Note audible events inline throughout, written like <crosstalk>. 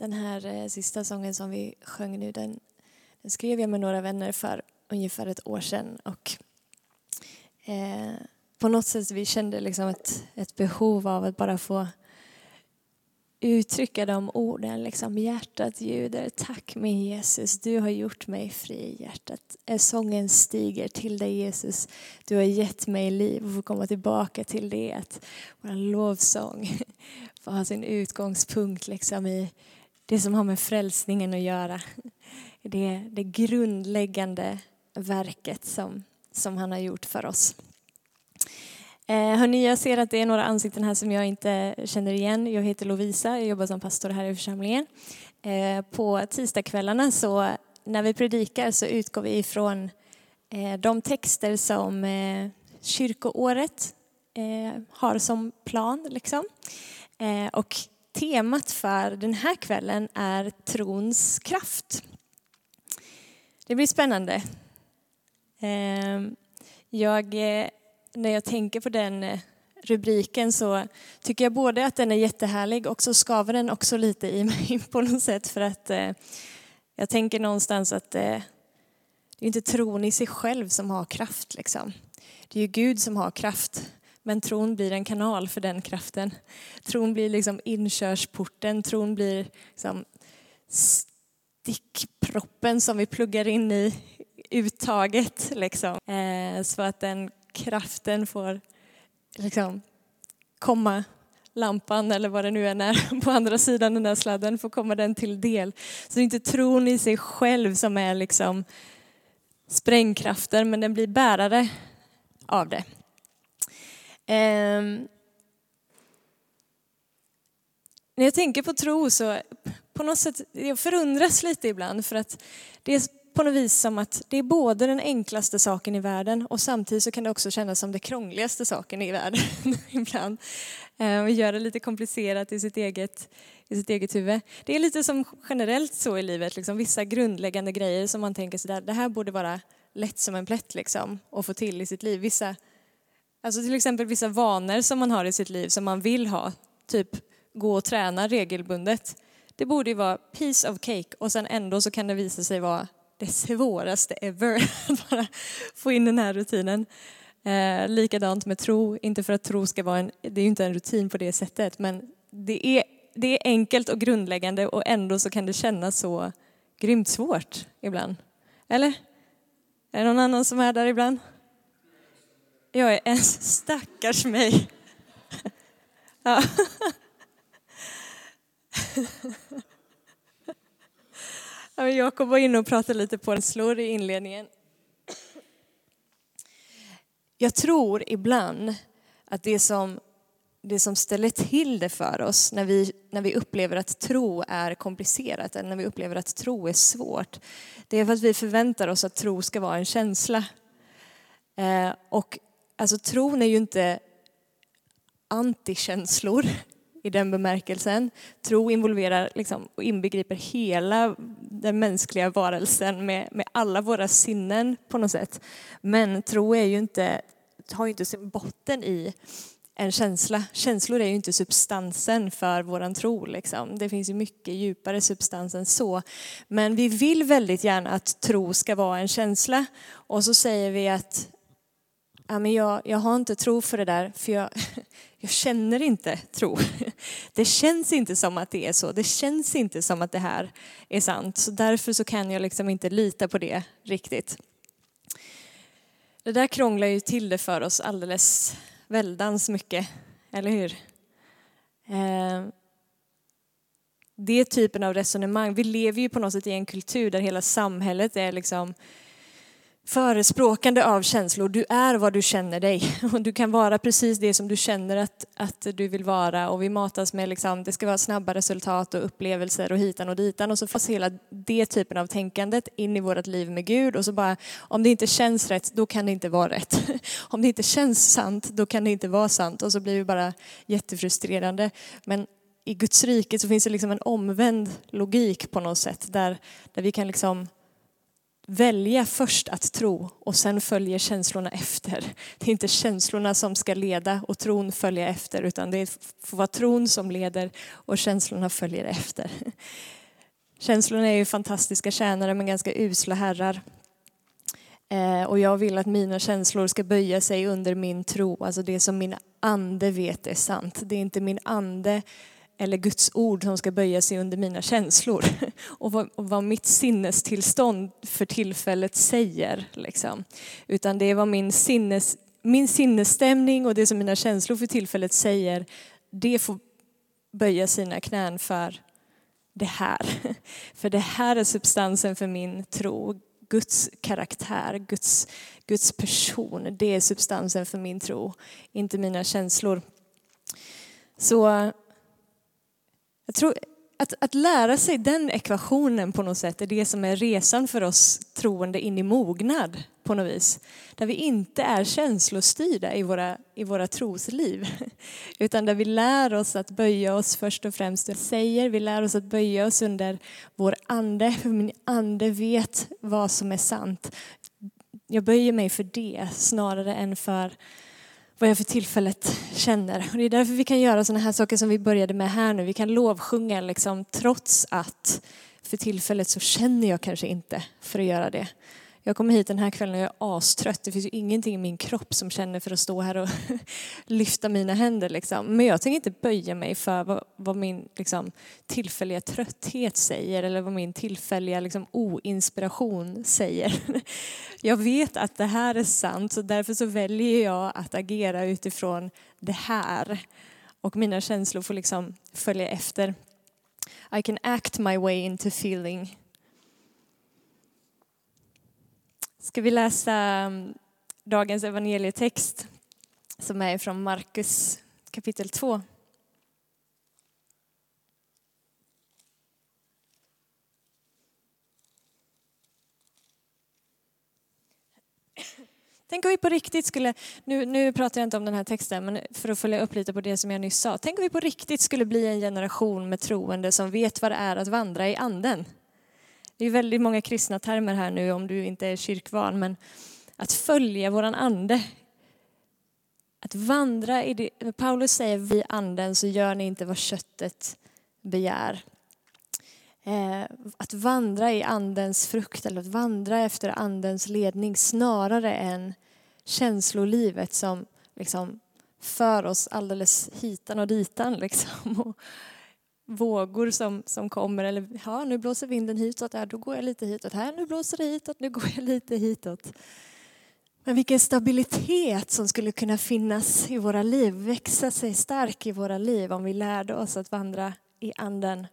Den här eh, sista sången som vi sjöng nu, den, den skrev jag med några vänner för ungefär ett år sedan. Och, eh, på något sätt vi kände liksom ett, ett behov av att bara få uttrycka de orden. Liksom, hjärtat ljuder, tack min Jesus, du har gjort mig fri. Hjärtat, sången stiger till dig Jesus, du har gett mig liv och får komma tillbaka till det. Att vår lovsång <laughs> får ha sin utgångspunkt liksom, i det som har med frälsningen att göra. <laughs> Det, det grundläggande verket som, som han har gjort för oss. Eh, hörni, jag ser att det är några ansikten här som jag inte känner igen. Jag heter Lovisa, jag jobbar som pastor här i församlingen. Eh, på tisdagskvällarna så när vi predikar så utgår vi ifrån eh, de texter som eh, kyrkoåret eh, har som plan. Liksom. Eh, och temat för den här kvällen är trons kraft. Det blir spännande. Ehm, jag eh, när jag tänker på den eh, rubriken så tycker jag både att den är jättehärlig och så skaver den också lite i mig <laughs> på något sätt för att eh, jag tänker någonstans att det är inte tron i sig själv som har kraft liksom. Det är ju Gud som har kraft. Men tron blir en kanal för den kraften. Tron blir liksom inkörsporten, tron blir liksom stickproppen som vi pluggar in i uttaget. Liksom. Eh, så att den kraften får liksom komma lampan eller vad det nu än är <laughs> på andra sidan den där sladden får komma den till del. Så det är inte tron i sig själv som är liksom sprängkraften men den blir bärare av det. Eh, när jag tänker på tro så på något sätt, jag förundras lite ibland för att det är på något vis som att det är både den enklaste saken i världen och samtidigt så kan det också kännas som det krångligaste saken i världen <laughs> ibland. Eh, och gör det lite komplicerat i sitt eget, i sitt eget huvud. Det är lite som generellt så i livet, liksom vissa grundläggande grejer som man tänker sådär, det här borde vara lätt som en plätt liksom att få till i sitt liv. Vissa, alltså till exempel vissa vanor som man har i sitt liv som man vill ha, typ gå och träna regelbundet. Det borde ju vara piece of cake och sen ändå så kan det visa sig vara det svåraste ever att <laughs> bara få in den här rutinen. Eh, likadant med tro, inte för att tro ska vara en, det är ju inte en rutin på det sättet, men det är, det är enkelt och grundläggande och ändå så kan det kännas så grymt svårt ibland. Eller? Är det någon annan som är där ibland? Jag är en stackars mig. Ja. Jakob var inne och pratade lite på slår i inledningen. Jag tror ibland att det som, det som ställer till det för oss när vi, när vi upplever att tro är komplicerat eller när vi upplever att tro är svårt, det är för att vi förväntar oss att tro ska vara en känsla. Eh, och alltså tron är ju inte antikänslor i den bemärkelsen. Tro involverar liksom, och inbegriper hela den mänskliga varelsen med, med alla våra sinnen på något sätt. Men tro är ju inte, har ju inte sin botten i en känsla. Känslor är ju inte substansen för våran tro. Liksom. Det finns ju mycket djupare substans än så. Men vi vill väldigt gärna att tro ska vara en känsla. Och så säger vi att ja, men jag, jag har inte tro för det där, för jag, <laughs> jag känner inte tro. <laughs> Det känns inte som att det är så. Det känns inte som att det här är sant. Så därför så kan jag liksom inte lita på det riktigt. Det där krånglar ju till det för oss alldeles väldans mycket, eller hur? Eh, det typen av resonemang. Vi lever ju på något sätt i en kultur där hela samhället är liksom förespråkande av känslor. Du är vad du känner dig. <laughs> Och du kan vara precis det som du känner att, att du vill vara. Och vi matas med liksom, det ska vara snabba resultat och upplevelser och hitan och ditan. Och så får hela det typen av tänkandet in i vårt liv med Gud. Och så bara, om det inte känns rätt, då kan det inte vara rätt. <laughs> Om det inte känns sant, då kan det inte vara sant. Och så blir vi bara jättefrustrerande. Men i Guds rike så finns det liksom en omvänd logik på något sätt. Där, där vi kan liksom välja först att tro och sen följer känslorna efter. Det är inte känslorna som ska leda och tron följa efter utan det får vara tron som leder och känslorna följer efter. Känslorna är ju fantastiska tjänare men ganska usla herrar. Eh, och jag vill att mina känslor ska böja sig under min tro, alltså det som min ande vet är sant. Det är inte min ande eller Guds ord som ska böja sig under mina känslor <laughs> och vad, och vad mitt sinnestillstånd för tillfället säger. Liksom. Utan det är vad min, sinnes, min sinnesstämning och det som mina känslor för tillfället säger, det får böja sina knän för det här. <laughs> För det här är substansen för min tro. Guds karaktär, Guds, Guds person, det är substansen för min tro, inte mina känslor. Så jag tror att, att lära sig den ekvationen på något sätt är det som är resan för oss troende in i mognad på något vis. Där vi inte är känslostyrda i våra, i våra trosliv. <laughs> Utan där vi lär oss att böja oss först och främst säger, vi lär oss att böja oss under vår ande. För min ande vet vad som är sant. Jag böjer mig för det snarare än för vad jag för tillfället känner. Och det är därför vi kan göra sådana här saker som vi började med här nu. Vi kan lovsjunga liksom, trots att för tillfället så känner jag kanske inte för att göra det. Jag kommer hit den här kvällen och jag är astrött. Det finns ju ingenting i min kropp som känner för att stå här och <laughs> lyfta mina händer. Liksom. Men jag tänker inte böja mig för vad, vad min liksom, tillfälliga trötthet säger eller vad min tillfälliga liksom, oinspiration säger. <laughs> Jag vet att det här är sant så därför så väljer jag att agera utifrån det här. Och mina känslor får liksom följa efter. I can act my way into feeling ska vi läsa mm, dagens evangelietext som är från Markus kapitel 2. Tänk om vi på riktigt skulle, nu, nu pratar jag inte om den här texten, men för att följa upp lite på det som jag nyss sa. Tänk om vi på riktigt skulle bli en generation med troende som vet vad det är att vandra i anden. Det är väldigt många kristna termer här nu om du inte är kyrkvan, men att följa våran ande. Att vandra i det, Paulus säger vi anden så gör ni inte vad köttet begär. Eh, att vandra i andens frukt eller att vandra efter andens ledning snarare än känslolivet som liksom för oss alldeles hitan och ditan. Liksom <laughs> vågor som, som kommer. Eller ja, nu blåser vinden hitåt, ja, då går jag lite hitåt. Här, nu blåser det hitåt, nu går jag lite hitåt. Men vilken stabilitet som skulle kunna finnas i våra liv, växa sig stark i våra liv om vi lärde oss att vandra i anden.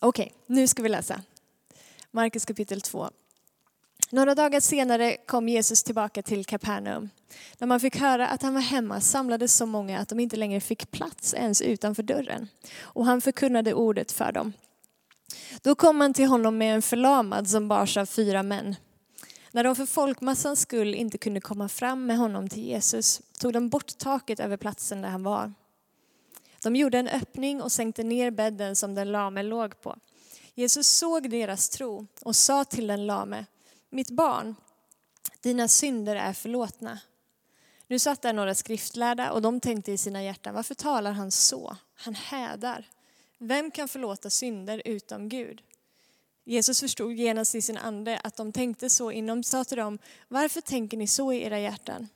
Okej, okay, nu ska vi läsa. Markus kapitel 2. Några dagar senare kom Jesus tillbaka till Kapernaum. När man fick höra att han var hemma samlades så många att de inte längre fick plats ens utanför dörren. Och han förkunnade ordet för dem. Då kom man till honom med en förlamad som bars av fyra män. När de för folkmassans skull inte kunde komma fram med honom till Jesus tog de bort taket över platsen där han var. De gjorde en öppning och sänkte ner bädden som den lame låg på. Jesus såg deras tro och sa till den lame, mitt barn, dina synder är förlåtna. Nu satt där några skriftlärda och de tänkte i sina hjärtan, varför talar han så? Han hädar. Vem kan förlåta synder utom Gud? Jesus förstod genast i sin ande att de tänkte så inom sa till dem, varför tänker ni så i era hjärtan?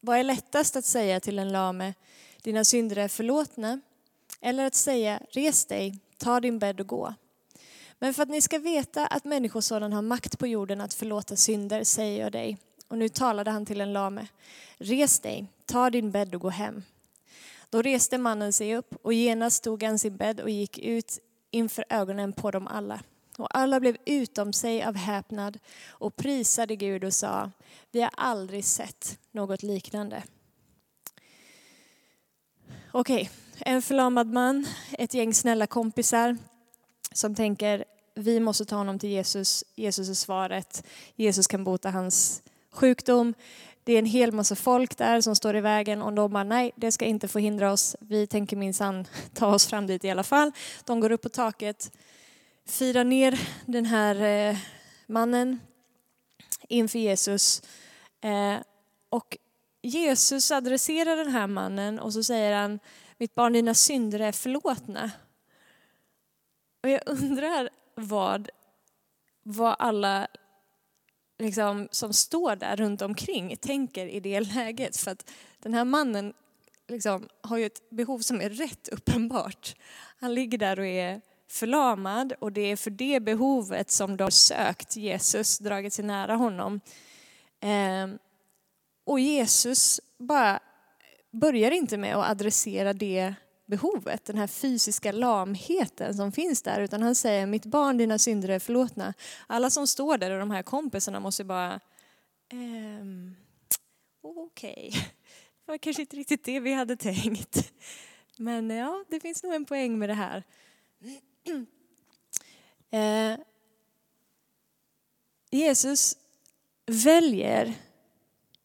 Vad är lättast att säga till en lame, dina synder är förlåtna? Eller att säga, res dig, ta din bädd och gå. Men för att ni ska veta att Människosonen har makt på jorden att förlåta synder säger jag dig. Och nu talade han till en lame. Res dig, ta din bädd och gå hem. Då reste mannen sig upp och genast tog han sin bädd och gick ut inför ögonen på dem alla. Och alla blev utom sig av häpnad och prisade Gud och sa, vi har aldrig sett något liknande. Okej, en förlamad man, ett gäng snälla kompisar som tänker vi måste ta honom till Jesus. Jesus är svaret. Jesus kan bota hans sjukdom. Det är en hel massa folk där som står i vägen och de bara nej, det ska inte få hindra oss. Vi tänker minsann <laughs> ta oss fram dit i alla fall. De går upp på taket firar ner den här eh, mannen inför Jesus. Eh, och Jesus adresserar den här mannen och så säger han, mitt barn dina synder är förlåtna. Och jag undrar vad, vad alla liksom, som står där runt omkring tänker i det <laughs> läget. För att den här mannen liksom, har ju ett behov som är rätt uppenbart. Han ligger där och är förlamad och det är för det behovet som de har sökt Jesus, dragit sig nära honom. Ehm, och Jesus bara börjar inte med att adressera det behovet, den här fysiska lamheten som finns där, utan han säger mitt barn, dina synder är förlåtna. Alla som står där och de här kompisarna måste bara, ehm, okej, okay. det var kanske inte riktigt det vi hade tänkt. Men ja, det finns nog en poäng med det här. <clears throat> Eh, Jesus väljer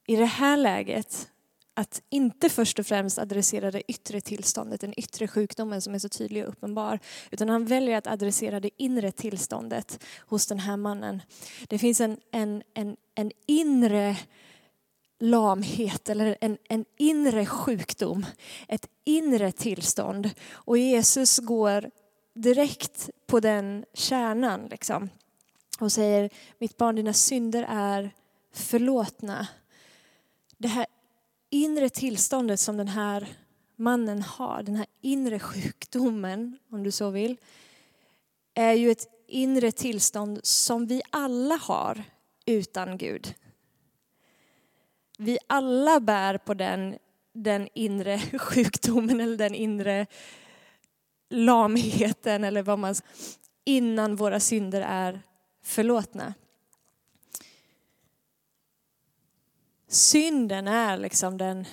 i det här läget att inte först och främst adressera det yttre tillståndet, den yttre sjukdomen som är så tydlig och uppenbar, utan han väljer att adressera det inre tillståndet hos den här mannen. Det finns en, en, en, en inre lamhet eller en, en inre sjukdom, ett inre tillstånd. Och Jesus går direkt på den kärnan liksom, och säger, mitt barn dina synder är förlåtna. Det här inre tillståndet som den här mannen har, den här inre sjukdomen om du så vill, är ju ett inre tillstånd som vi alla har utan Gud. Vi alla bär på den, den inre <laughs> sjukdomen eller den inre lamheten eller vad man innan våra synder är förlåtna. Synden är liksom den,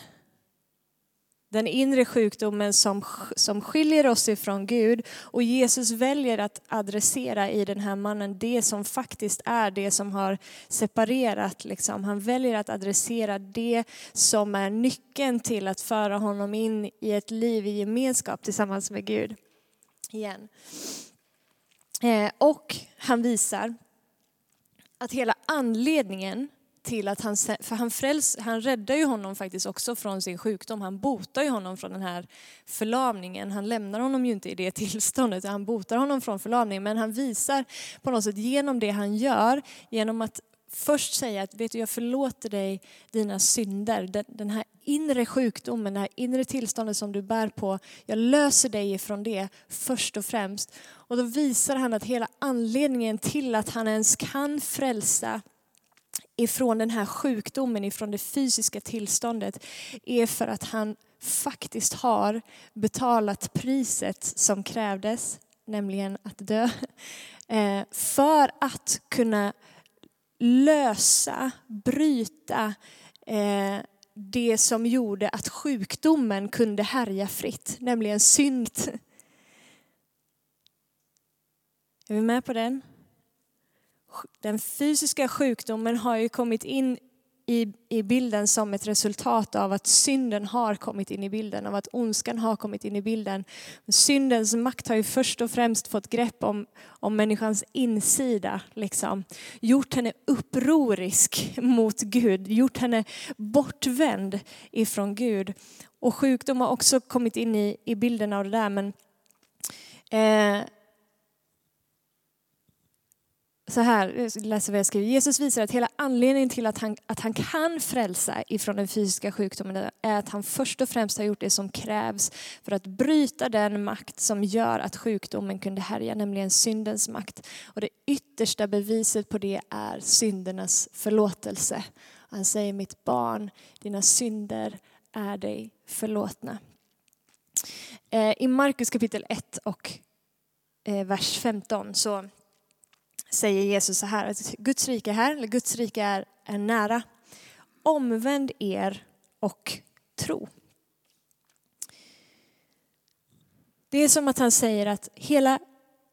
den inre sjukdomen som, som skiljer oss ifrån Gud. Och Jesus väljer att adressera i den här mannen det som faktiskt är det som har separerat. Liksom. Han väljer att adressera det som är nyckeln till att föra honom in i ett liv i gemenskap tillsammans med Gud. Igen. Eh, och han visar att hela anledningen till att han, för han, fräls, han räddar ju honom faktiskt också från sin sjukdom. Han botar ju honom från den här förlamningen. Han lämnar honom ju inte i det <laughs> tillståndet, han botar honom från förlamningen. Men han visar på något sätt genom det han gör, genom att först säga att vet du, jag förlåter dig dina synder. Den, den här inre sjukdomen, det här inre tillståndet som du bär på, jag löser dig ifrån det först och främst. Och då visar han att hela anledningen till att han ens kan frälsa ifrån den här sjukdomen, ifrån det fysiska tillståndet, är för att han faktiskt har betalat priset som krävdes, nämligen att dö, <laughs> eh, för att kunna lösa, bryta eh, det som gjorde att sjukdomen kunde härja fritt, nämligen synd. <laughs> Är vi med på den? Den fysiska sjukdomen har ju kommit in i, i bilden som ett resultat av att synden har kommit in i bilden, av att ondskan har kommit in i bilden. Syndens makt har ju först och främst fått grepp om, om människans insida, liksom. gjort henne upprorisk mot Gud, gjort henne bortvänd ifrån Gud. Och sjukdom har också kommit in i, i bilden av det där, men eh, så här, eh, läser vi jag skriver. Jesus visar att hela anledningen till att han, att han kan frälsa ifrån den fysiska sjukdomen är att han först och främst har gjort det som krävs för att bryta den makt som gör att sjukdomen kunde härja, nämligen syndens makt. Och det yttersta beviset på det är syndernas förlåtelse. Han säger mitt barn, dina synder är dig förlåtna. Eh, I Markus kapitel 1 och eh, vers 15 så säger Jesus så här, att Guds rike är här, eller Guds rike är, är nära. Omvänd er och tro. Det är som att han säger att hela,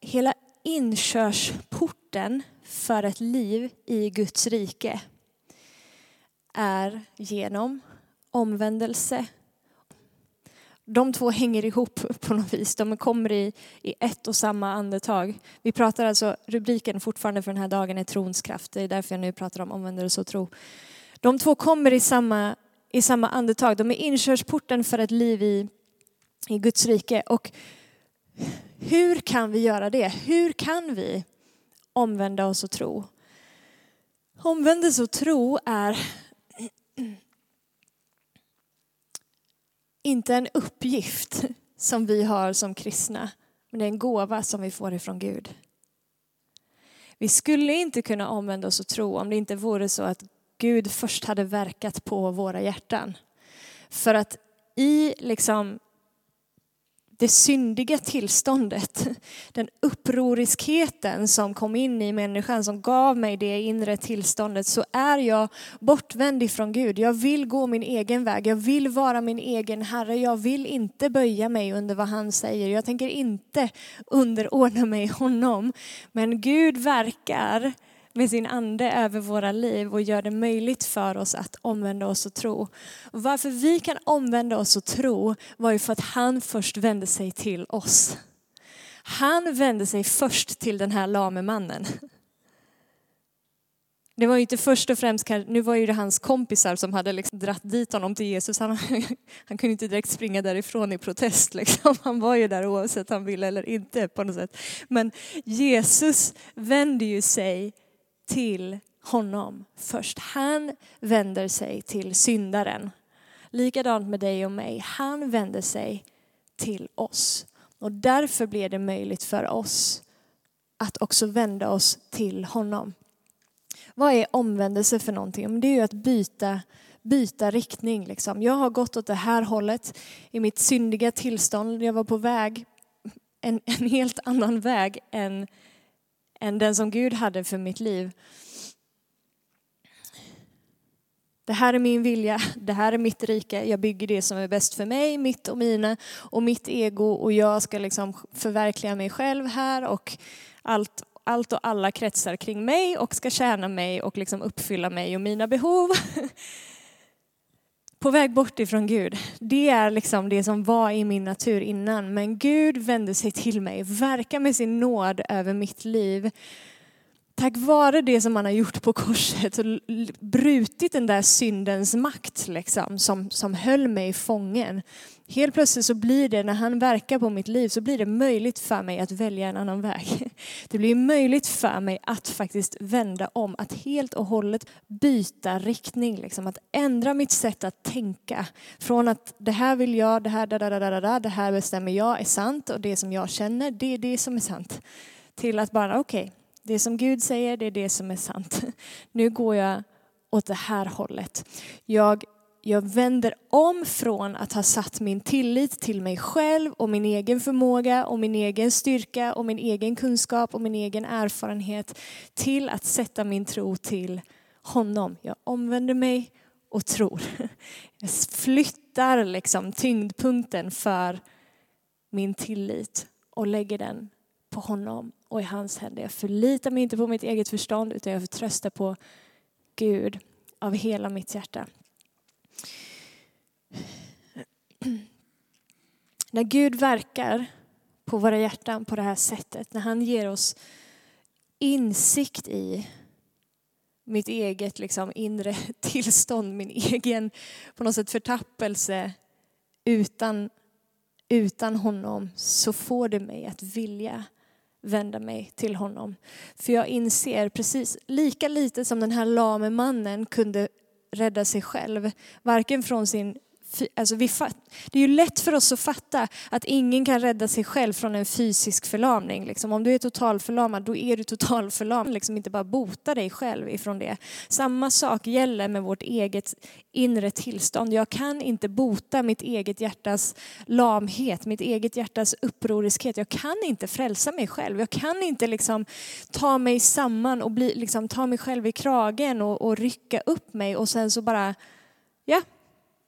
hela inkörsporten för ett liv i Guds rike är genom omvändelse de två hänger ihop <laughs> på något vis. De kommer i, i ett och samma andetag. Vi pratar alltså, rubriken fortfarande för den här dagen är trons kraft. Det är därför jag nu pratar om omvändelse och tro. De två kommer i samma, i samma andetag. De är inkörsporten för ett liv i, i Guds rike. Och hur kan vi göra det? Hur kan vi omvända oss och tro? Omvändelse och tro är inte en uppgift som vi har som kristna, men det är en gåva som vi får ifrån Gud. Vi skulle inte kunna omvända oss och tro om det inte vore så att Gud först hade verkat på våra hjärtan. För att i liksom det syndiga tillståndet, den upproriskheten som kom in i människan, som gav mig det inre tillståndet, så är jag bortvänd ifrån Gud. Jag vill gå min egen väg, jag vill vara min egen Herre, jag vill inte böja mig under vad han säger. Jag tänker inte underordna mig honom. Men Gud verkar med sin ande över våra liv och gör det möjligt för oss att omvända oss och tro. Och varför vi kan omvända oss och tro var ju för att han först vände sig till oss. Han vände sig först till den här lame mannen. Det var ju inte först och främst, nu var ju det hans kompisar som hade liksom dratt dit honom till Jesus. Han, <laughs> han kunde inte direkt springa därifrån i protest. Liksom. Han var ju där oavsett han ville eller inte på något sätt. Men Jesus vände ju sig till honom först. Han vänder sig till syndaren. Likadant med dig och mig. Han vänder sig till oss. Och därför blir det möjligt för oss att också vända oss till honom. Vad är omvändelse för någonting? Det är ju att byta, byta riktning. Liksom. Jag har gått åt det här hållet i mitt syndiga tillstånd. Jag var på väg en, en helt annan väg än än den som Gud hade för mitt liv. Det här är min vilja, det här är mitt rike, jag bygger det som är bäst för mig, mitt och mina och mitt ego och jag ska liksom förverkliga mig själv här och allt, allt och alla kretsar kring mig och ska tjäna mig och liksom uppfylla mig och mina behov. <laughs> på väg bort ifrån Gud. Det är liksom det som var i min natur innan. Men Gud vände sig till mig, verkar med sin nåd över mitt liv. Tack vare det som han har gjort på korset och brutit den där syndens makt liksom, som, som höll mig fången. Helt plötsligt så blir det, när han verkar på mitt liv, så blir det möjligt för mig att välja en annan väg. <laughs> Det blir möjligt för mig att faktiskt vända om, att helt och hållet byta riktning, liksom, att ändra mitt sätt att tänka. Från att det här vill jag, det här, da, da, da, da, det här bestämmer jag är sant och det som jag känner, det är det som är sant. Till att bara, okej, okay, det som Gud säger, det är det som är sant. <laughs> Nu går jag åt det här hållet. Jag jag vänder om från att ha satt min tillit till mig själv och min egen förmåga och min egen styrka och min egen kunskap och min egen erfarenhet till att sätta min tro till honom. Jag omvänder mig och tror. <laughs> Jag flyttar liksom tyngdpunkten för min tillit och lägger den på honom och i hans händer. Jag förlitar mig inte på mitt eget förstånd utan jag förtröstar på Gud av hela mitt hjärta. När Gud verkar på våra hjärtan på det här sättet, när han ger oss insikt i mitt eget liksom, inre <laughs> tillstånd, min egen på något sätt förtappelse utan, utan honom så får det mig att vilja vända mig till honom. För jag inser precis lika lite som den här lame mannen kunde rädda sig själv, varken från sin Alltså vi fatt, det är ju lätt för oss att fatta att ingen kan rädda sig själv från en fysisk förlamning. Liksom. Om du är totalförlamad, då är du totalförlamad. Liksom inte bara bota dig själv ifrån det. Samma sak gäller med vårt eget inre tillstånd. Jag kan inte bota mitt eget hjärtas lamhet, mitt eget hjärtas upproriskhet. Jag kan inte frälsa mig själv. Jag kan inte liksom ta mig samman och bli, liksom, ta mig själv i kragen och, och rycka upp mig och sen så bara, ja,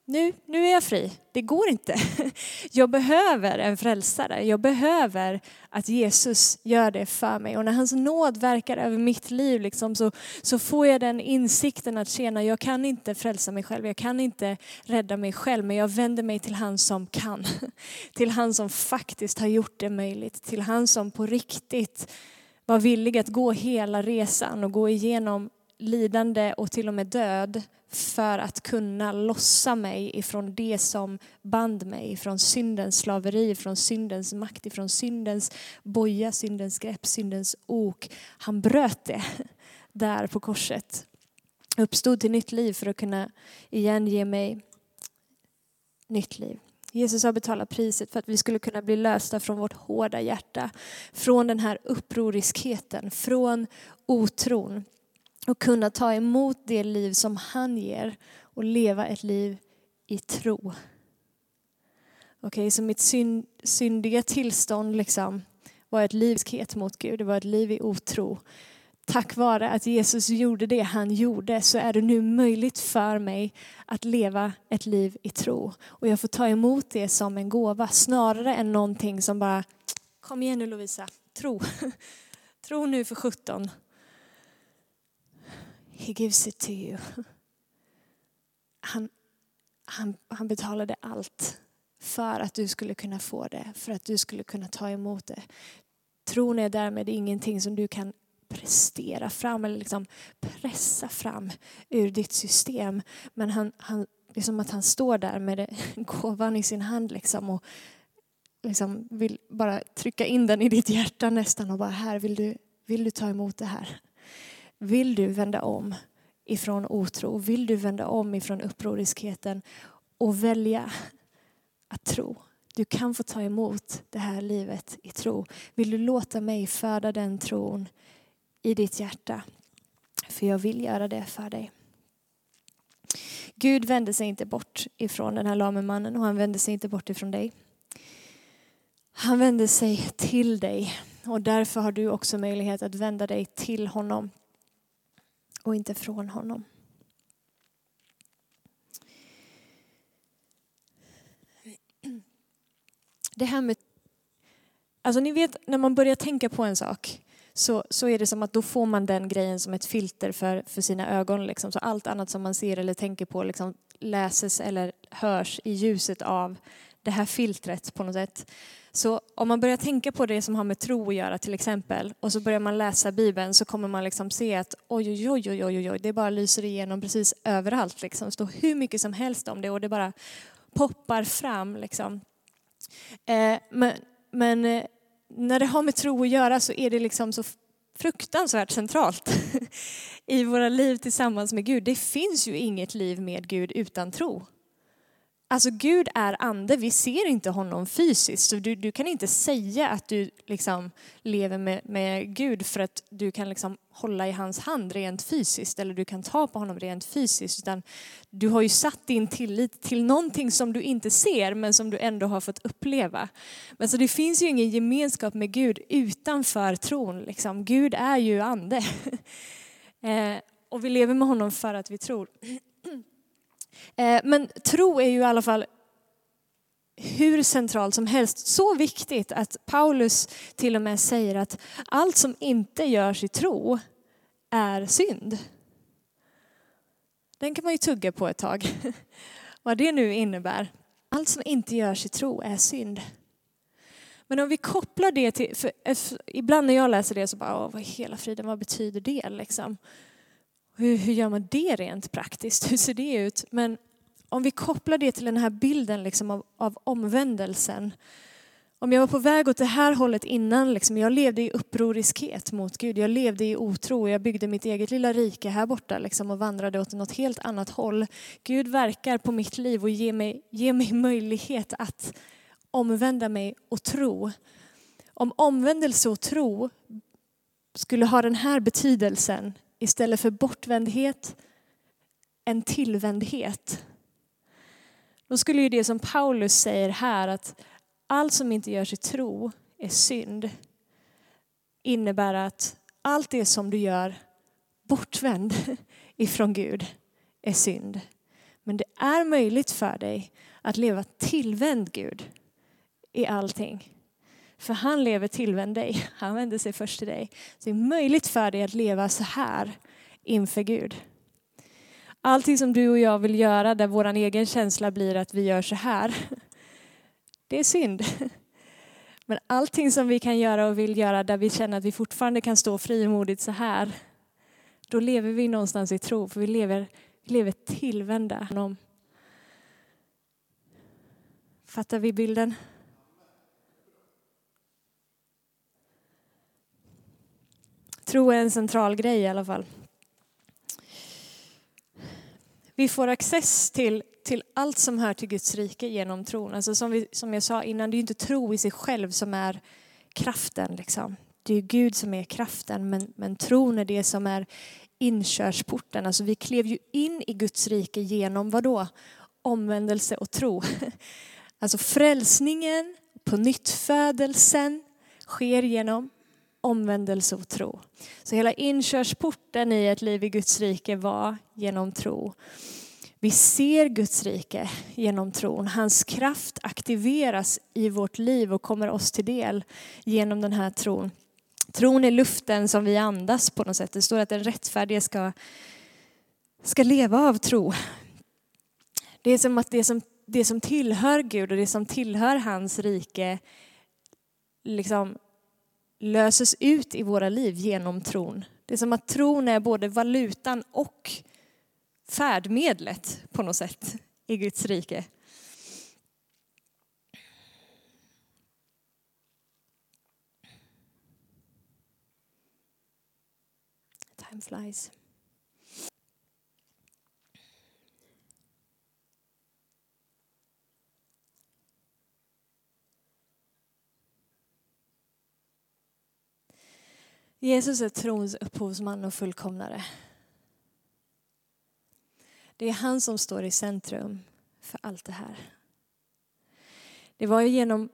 nu, nu är jag fri. Det går inte. <laughs> Jag behöver en frälsare. Jag behöver att Jesus gör det för mig. Och när hans nåd verkar över mitt liv liksom, så, så får jag den insikten att tjena, jag kan inte frälsa mig själv. Jag kan inte rädda mig själv. Men jag vänder mig till han som kan. <laughs> Till han som faktiskt har gjort det möjligt. Till han som på riktigt var villig att gå hela resan och gå igenom lidande och till och med död för att kunna lossa mig ifrån det som band mig, ifrån syndens slaveri, ifrån syndens makt, ifrån syndens boja, syndens grepp, syndens ok. Han bröt det <laughs> där på korset. Uppstod till nytt liv för att kunna igen ge mig nytt liv. Jesus har betalat priset för att vi skulle kunna bli lösta från vårt hårda hjärta, från den här upproriskheten, från otron och kunna ta emot det liv som han ger och leva ett liv i tro. Okej, okay, så mitt synd, syndiga tillstånd liksom var ett livskhet mot Gud, det var ett liv i otro. Tack vare att Jesus gjorde det han gjorde så är det nu möjligt för mig att leva ett liv i tro. Och jag får ta emot det som en gåva snarare än någonting som bara, kom igen nu Lovisa, tro. <laughs> tro nu för 17 He gives it to you. <laughs> Han, han, han betalade allt för att du skulle kunna få det, för att du skulle kunna ta emot det. Tron är därmed ingenting som du kan prestera fram eller liksom pressa fram ur ditt system. Men han, han, det är som att han står där med <laughs> gåvan i sin hand liksom och liksom vill bara trycka in den i ditt hjärta nästan och bara här vill du, vill du ta emot det här. Vill du vända om ifrån otro? Vill du vända om ifrån upproriskheten och välja att tro? Du kan få ta emot det här livet i tro. Vill du låta mig föda den tron i ditt hjärta? För jag vill göra det för dig. Gud vände sig inte bort ifrån den här lame mannen och han vände sig inte bort ifrån dig. Han vände sig till dig och därför har du också möjlighet att vända dig till honom och inte från honom. Det här med... Alltså ni vet när man börjar tänka på en sak så, så är det som att då får man den grejen som ett filter för, för sina ögon. Liksom. Så allt annat som man ser eller tänker på liksom, läses eller hörs i ljuset av det här filtret på något sätt. Så om man börjar tänka på det som har med tro att göra till exempel och så börjar man läsa Bibeln så kommer man liksom se att oj, oj, oj, oj, oj, det bara lyser igenom precis överallt. Liksom. Det står hur mycket som helst om det och det bara poppar fram. Liksom. Eh, men, men eh, när det har med tro att göra så är det liksom så fruktansvärt centralt <laughs> i våra liv tillsammans med Gud. Det finns ju inget liv med Gud utan tro. Alltså Gud är ande, vi ser inte honom fysiskt. Så du, du kan inte säga att du liksom lever med, med Gud för att du kan liksom hålla i hans hand rent fysiskt eller du kan ta på honom rent fysiskt. Utan du har ju satt din tillit till någonting som du inte ser men som du ändå har fått uppleva. Men så det finns ju ingen gemenskap med Gud utanför tron. Liksom. Gud är ju ande. <laughs> Eh, och vi lever med honom för att vi tror. Eh, men tro är ju i alla fall hur centralt som helst. Så viktigt att Paulus till och med säger att allt som inte görs i tro är synd. Den kan man ju tugga på ett tag. <laughs> Vad det nu innebär. Allt som inte görs i tro är synd. Men om vi kopplar det till, för ibland när jag läser det så bara, vad hela friden, vad betyder det liksom? Hur, hur gör man det rent praktiskt? <laughs> Hur ser det ut? Men om vi kopplar det till den här bilden liksom av, av omvändelsen. Om jag var på väg åt det här hållet innan, liksom, jag levde i upproriskhet mot Gud, jag levde i otro, jag byggde mitt eget lilla rike här borta liksom, och vandrade åt något helt annat håll. Gud verkar på mitt liv och ger mig, ger mig <laughs> möjlighet att omvända mig och tro. Om omvändelse och tro skulle ha den här betydelsen istället för bortvändhet en tillvändhet. Då skulle ju det som Paulus säger här att allt som inte görs i tro är synd innebära att allt det som du gör bortvänd <laughs> ifrån Gud är synd. Men det är möjligt för dig att leva tillvänd Gud i allting. För han lever tillvänd dig, han vänder sig först till dig. Så det är möjligt för dig att leva så här inför Gud. Allting som du och jag vill göra där vår egen känsla blir att vi gör så här, det är synd. Men allting som vi kan göra och vill göra där vi känner att vi fortfarande kan stå frimodigt så här, då lever vi någonstans i tro, för vi lever, vi lever tillvända. Fattar vi bilden? Tro är en central grej i alla fall. Vi får access till, till allt som hör till Guds rike genom tron. Alltså som, vi, som jag sa innan, det är inte tro i sig själv som är kraften. Liksom. Det är Gud som är kraften, men, men tron är det som är inkörsporten. Alltså vi klev ju in i Guds rike genom vad då? Omvändelse och tro. <laughs> Alltså frälsningen, på nyttfödelsen sker genom omvändelse och tro. Så hela inkörsporten i ett liv i Guds rike var genom tro. Vi ser Guds rike genom tron. Hans kraft aktiveras i vårt liv och kommer oss till del genom den här tron. Tron är luften som vi andas på något sätt. Det står att den rättfärdige ska, ska leva av tro. Det är som att det som, det som tillhör Gud och det som tillhör hans rike liksom löses ut i våra liv genom tron. Det är som att tron är både valutan och färdmedlet på något sätt i Guds rike. Time flies. Jesus är trons upphovsman och fullkomnare. Det är han som står i centrum för allt det här. Det var ju genom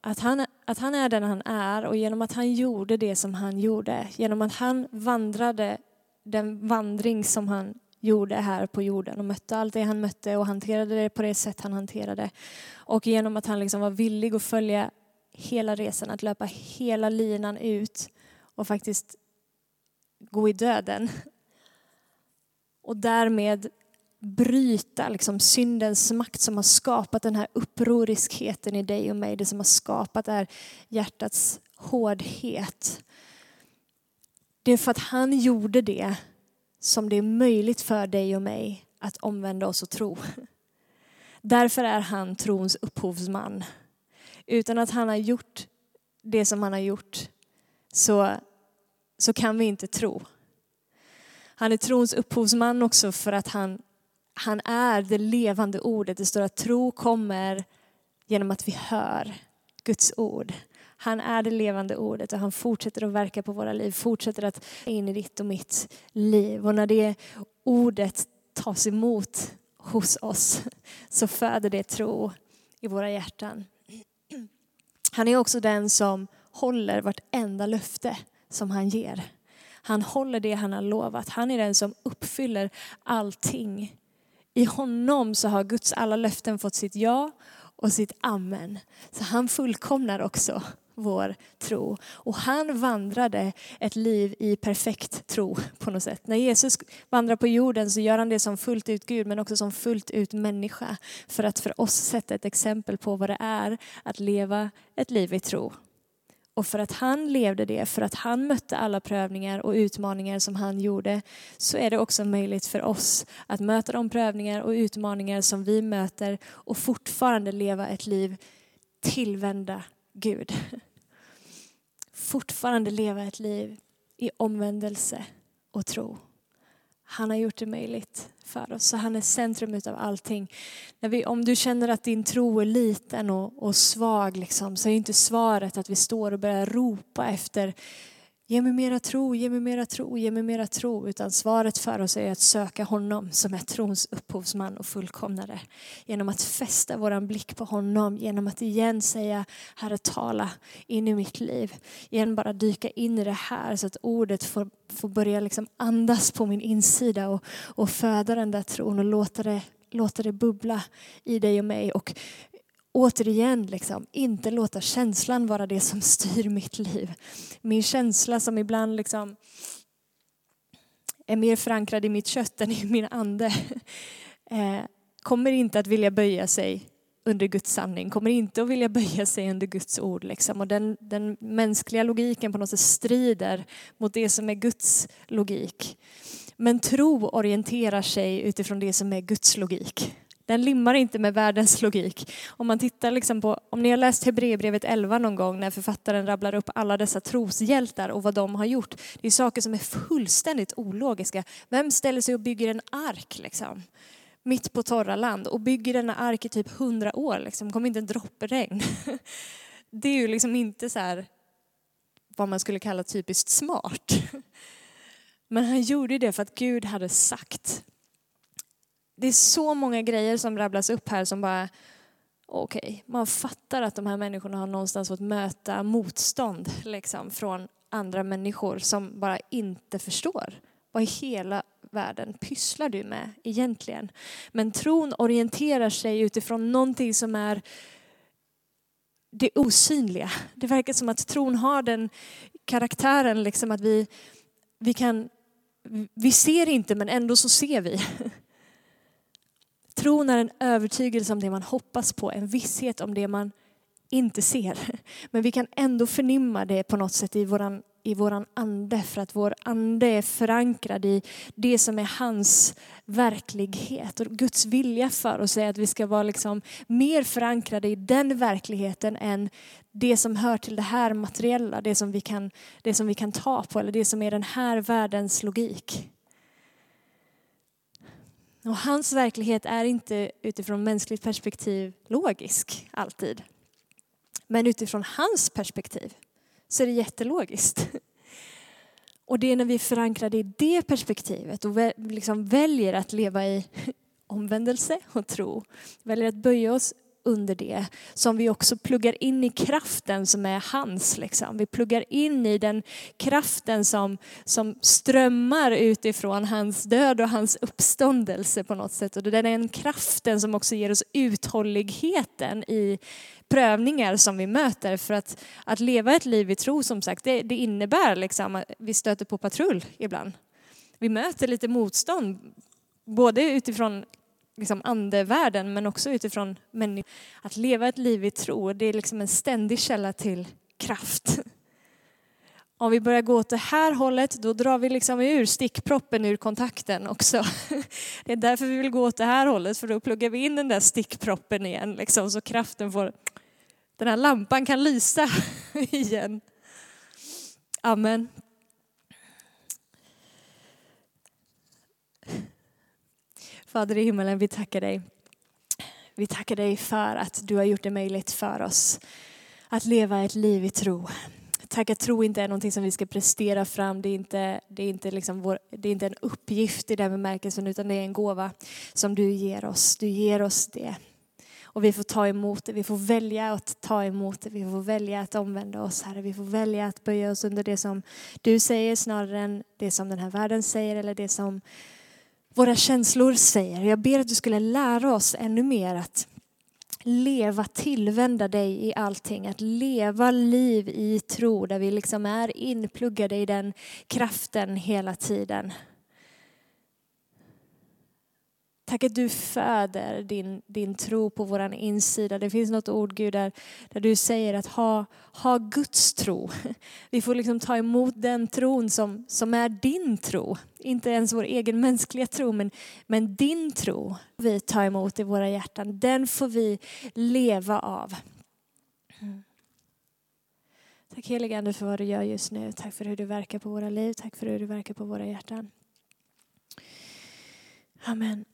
att han, att han är den han är och genom att han gjorde det som han gjorde, genom att han vandrade den vandring som han gjorde här på jorden och mötte allt det han mötte och hanterade det på det sätt han hanterade. Och genom att han liksom var villig att följa hela resan, att löpa hela linan ut och faktiskt gå i döden. Och därmed bryta liksom syndens makt som har skapat den här upproriskheten i dig och mig. Det som har skapat det här hjärtats hårdhet. Det är för att han gjorde det som det är möjligt för dig och mig att omvända oss och tro. Därför är han trons upphovsman. Utan att han har gjort det som han har gjort så, så kan vi inte tro. Han är trons upphovsman också för att han, han är det levande ordet. Det står att tro kommer genom att vi hör Guds ord. Han är det levande ordet och han fortsätter att verka på våra liv, fortsätter att in i ditt och mitt liv. Och när det ordet tas emot hos oss så föder det tro i våra hjärtan. Han är också den som håller vartenda löfte som han ger. Han håller det han har lovat. Han är den som uppfyller allting. I honom så har Guds alla löften fått sitt ja och sitt amen. Så han fullkomnar också vår tro. Och han vandrade ett liv i perfekt tro på något sätt. När Jesus vandrar på jorden så gör han det som fullt ut Gud men också som fullt ut människa. För att för oss sätta ett exempel på vad det är att leva ett liv i tro. Och för att han levde det, för att han mötte alla prövningar och utmaningar som han gjorde, så är det också möjligt för oss att möta de prövningar och utmaningar som vi möter och fortfarande leva ett liv tillvända Gud. Fortfarande leva ett liv i omvändelse och tro. Han har gjort det möjligt för oss. Så han är centrum av allting. När vi, om du känner att din tro är liten och, och svag liksom, så är inte svaret att vi står och börjar ropa efter Ge mig mera tro, ge mig mera tro, ge mig mera tro. Utan svaret för oss är att söka honom som är trons upphovsman och fullkomnare. Genom att fästa våran blick på honom, genom att igen säga Herre tala in i mitt liv. Igen bara dyka in i det här så att ordet får, får börja liksom andas på min insida och, och föda den där tron och låta det låta det bubbla i dig och mig. Och återigen, liksom, inte låta känslan vara det som styr mitt liv. Min känsla som ibland liksom är mer förankrad i mitt kött än i min ande <laughs> eh, kommer inte att vilja böja sig under Guds sanning, kommer inte att vilja böja sig under Guds ord. Liksom. Och den, den mänskliga logiken på något sätt strider mot det som är Guds logik. Men tro orienterar sig utifrån det som är Guds logik. Den limmar inte med världens logik. Om man tittar liksom på, om ni har läst Hebreerbrevet 11 någon gång när författaren rabblar upp alla dessa troshjältar och vad de har gjort. Det är saker som är fullständigt ologiska. Vem ställer sig och bygger en ark liksom? mitt på torra land och bygger denna ark i typ hundra år. Liksom, kommer inte en droppe regn. <laughs> Det är ju liksom inte så här vad man skulle kalla typiskt smart. <laughs> Men han gjorde det för att Gud hade sagt. Det är så många grejer som rabblas upp här som bara, okej, okay, man fattar att de här människorna har någonstans fått möta motstånd liksom, från andra människor som bara inte förstår. Vad i hela världen pysslar du med egentligen? Men tron orienterar sig utifrån någonting som är det osynliga. Det verkar som att tron har den karaktären liksom att vi, vi kan, vi ser inte men ändå så ser vi. Tron är en övertygelse om det man hoppas på, en visshet om det man inte ser. <laughs> Men vi kan ändå förnimma det på något sätt i våran i våran ande för att vår ande är förankrad i det som är hans verklighet. Och Guds vilja för oss är att vi ska vara liksom mer förankrade i den verkligheten än det som hör till det här materiella, det som vi kan, det som vi kan ta på eller det som är den här världens logik. Och hans verklighet är inte utifrån mänskligt perspektiv logisk alltid. Men utifrån hans perspektiv så är det jättelogiskt. <laughs> Och det är när vi är förankrade i det perspektivet och liksom väljer att leva i omvändelse och tro, väljer att böja oss under det som vi också pluggar in i kraften som är hans. Liksom. Vi pluggar in i den kraften som, som strömmar utifrån hans död och hans uppståndelse på något sätt. Och det är den kraften som också ger oss uthålligheten i prövningar som vi möter. För att, att leva ett liv i tro som sagt, det, det innebär liksom att vi stöter på patrull ibland. Vi möter lite motstånd, både utifrån liksom andevärlden men också utifrån människor. Att leva ett liv i tro, det är liksom en ständig källa till kraft. Om vi börjar gå åt det här hållet, då drar vi liksom ur stickproppen ur kontakten också. <laughs> Det är därför vi vill gå åt det här hållet, för då pluggar vi in den där stickproppen igen, liksom, så kraften får... Den här lampan kan lysa <laughs> igen. Amen. Fader i himmelen, vi tackar dig. Vi tackar dig för att du har gjort det möjligt för oss att leva ett liv i tro. Tack att tro inte är någonting som vi ska prestera fram. Det är inte, det är inte, liksom vår, det är inte en uppgift i den bemärkelsen utan det är en gåva som du ger oss. Du ger oss det. Och vi får ta emot det, vi får välja att ta emot det, vi får välja att omvända oss Herre. Vi får välja att böja oss under det som du säger snarare än det som den här världen säger eller det som våra känslor säger. Jag ber att du skulle lära oss ännu mer att leva, tillvända dig i allting. Att leva liv i tro där vi liksom är inpluggade i den kraften hela tiden. Tack att du föder din, din tro på vår insida. Det finns något ord Gud där, där du säger att ha, ha Guds tro. <laughs> Vi får liksom ta emot den tron som, som är din tro. Inte ens vår egen mänskliga tro men, men din tro vi tar emot i våra hjärtan. Den får vi leva av. Mm. Tack helige Ande för vad du gör just nu. Tack för hur du verkar på våra liv. Tack för hur du verkar på våra hjärtan. Amen.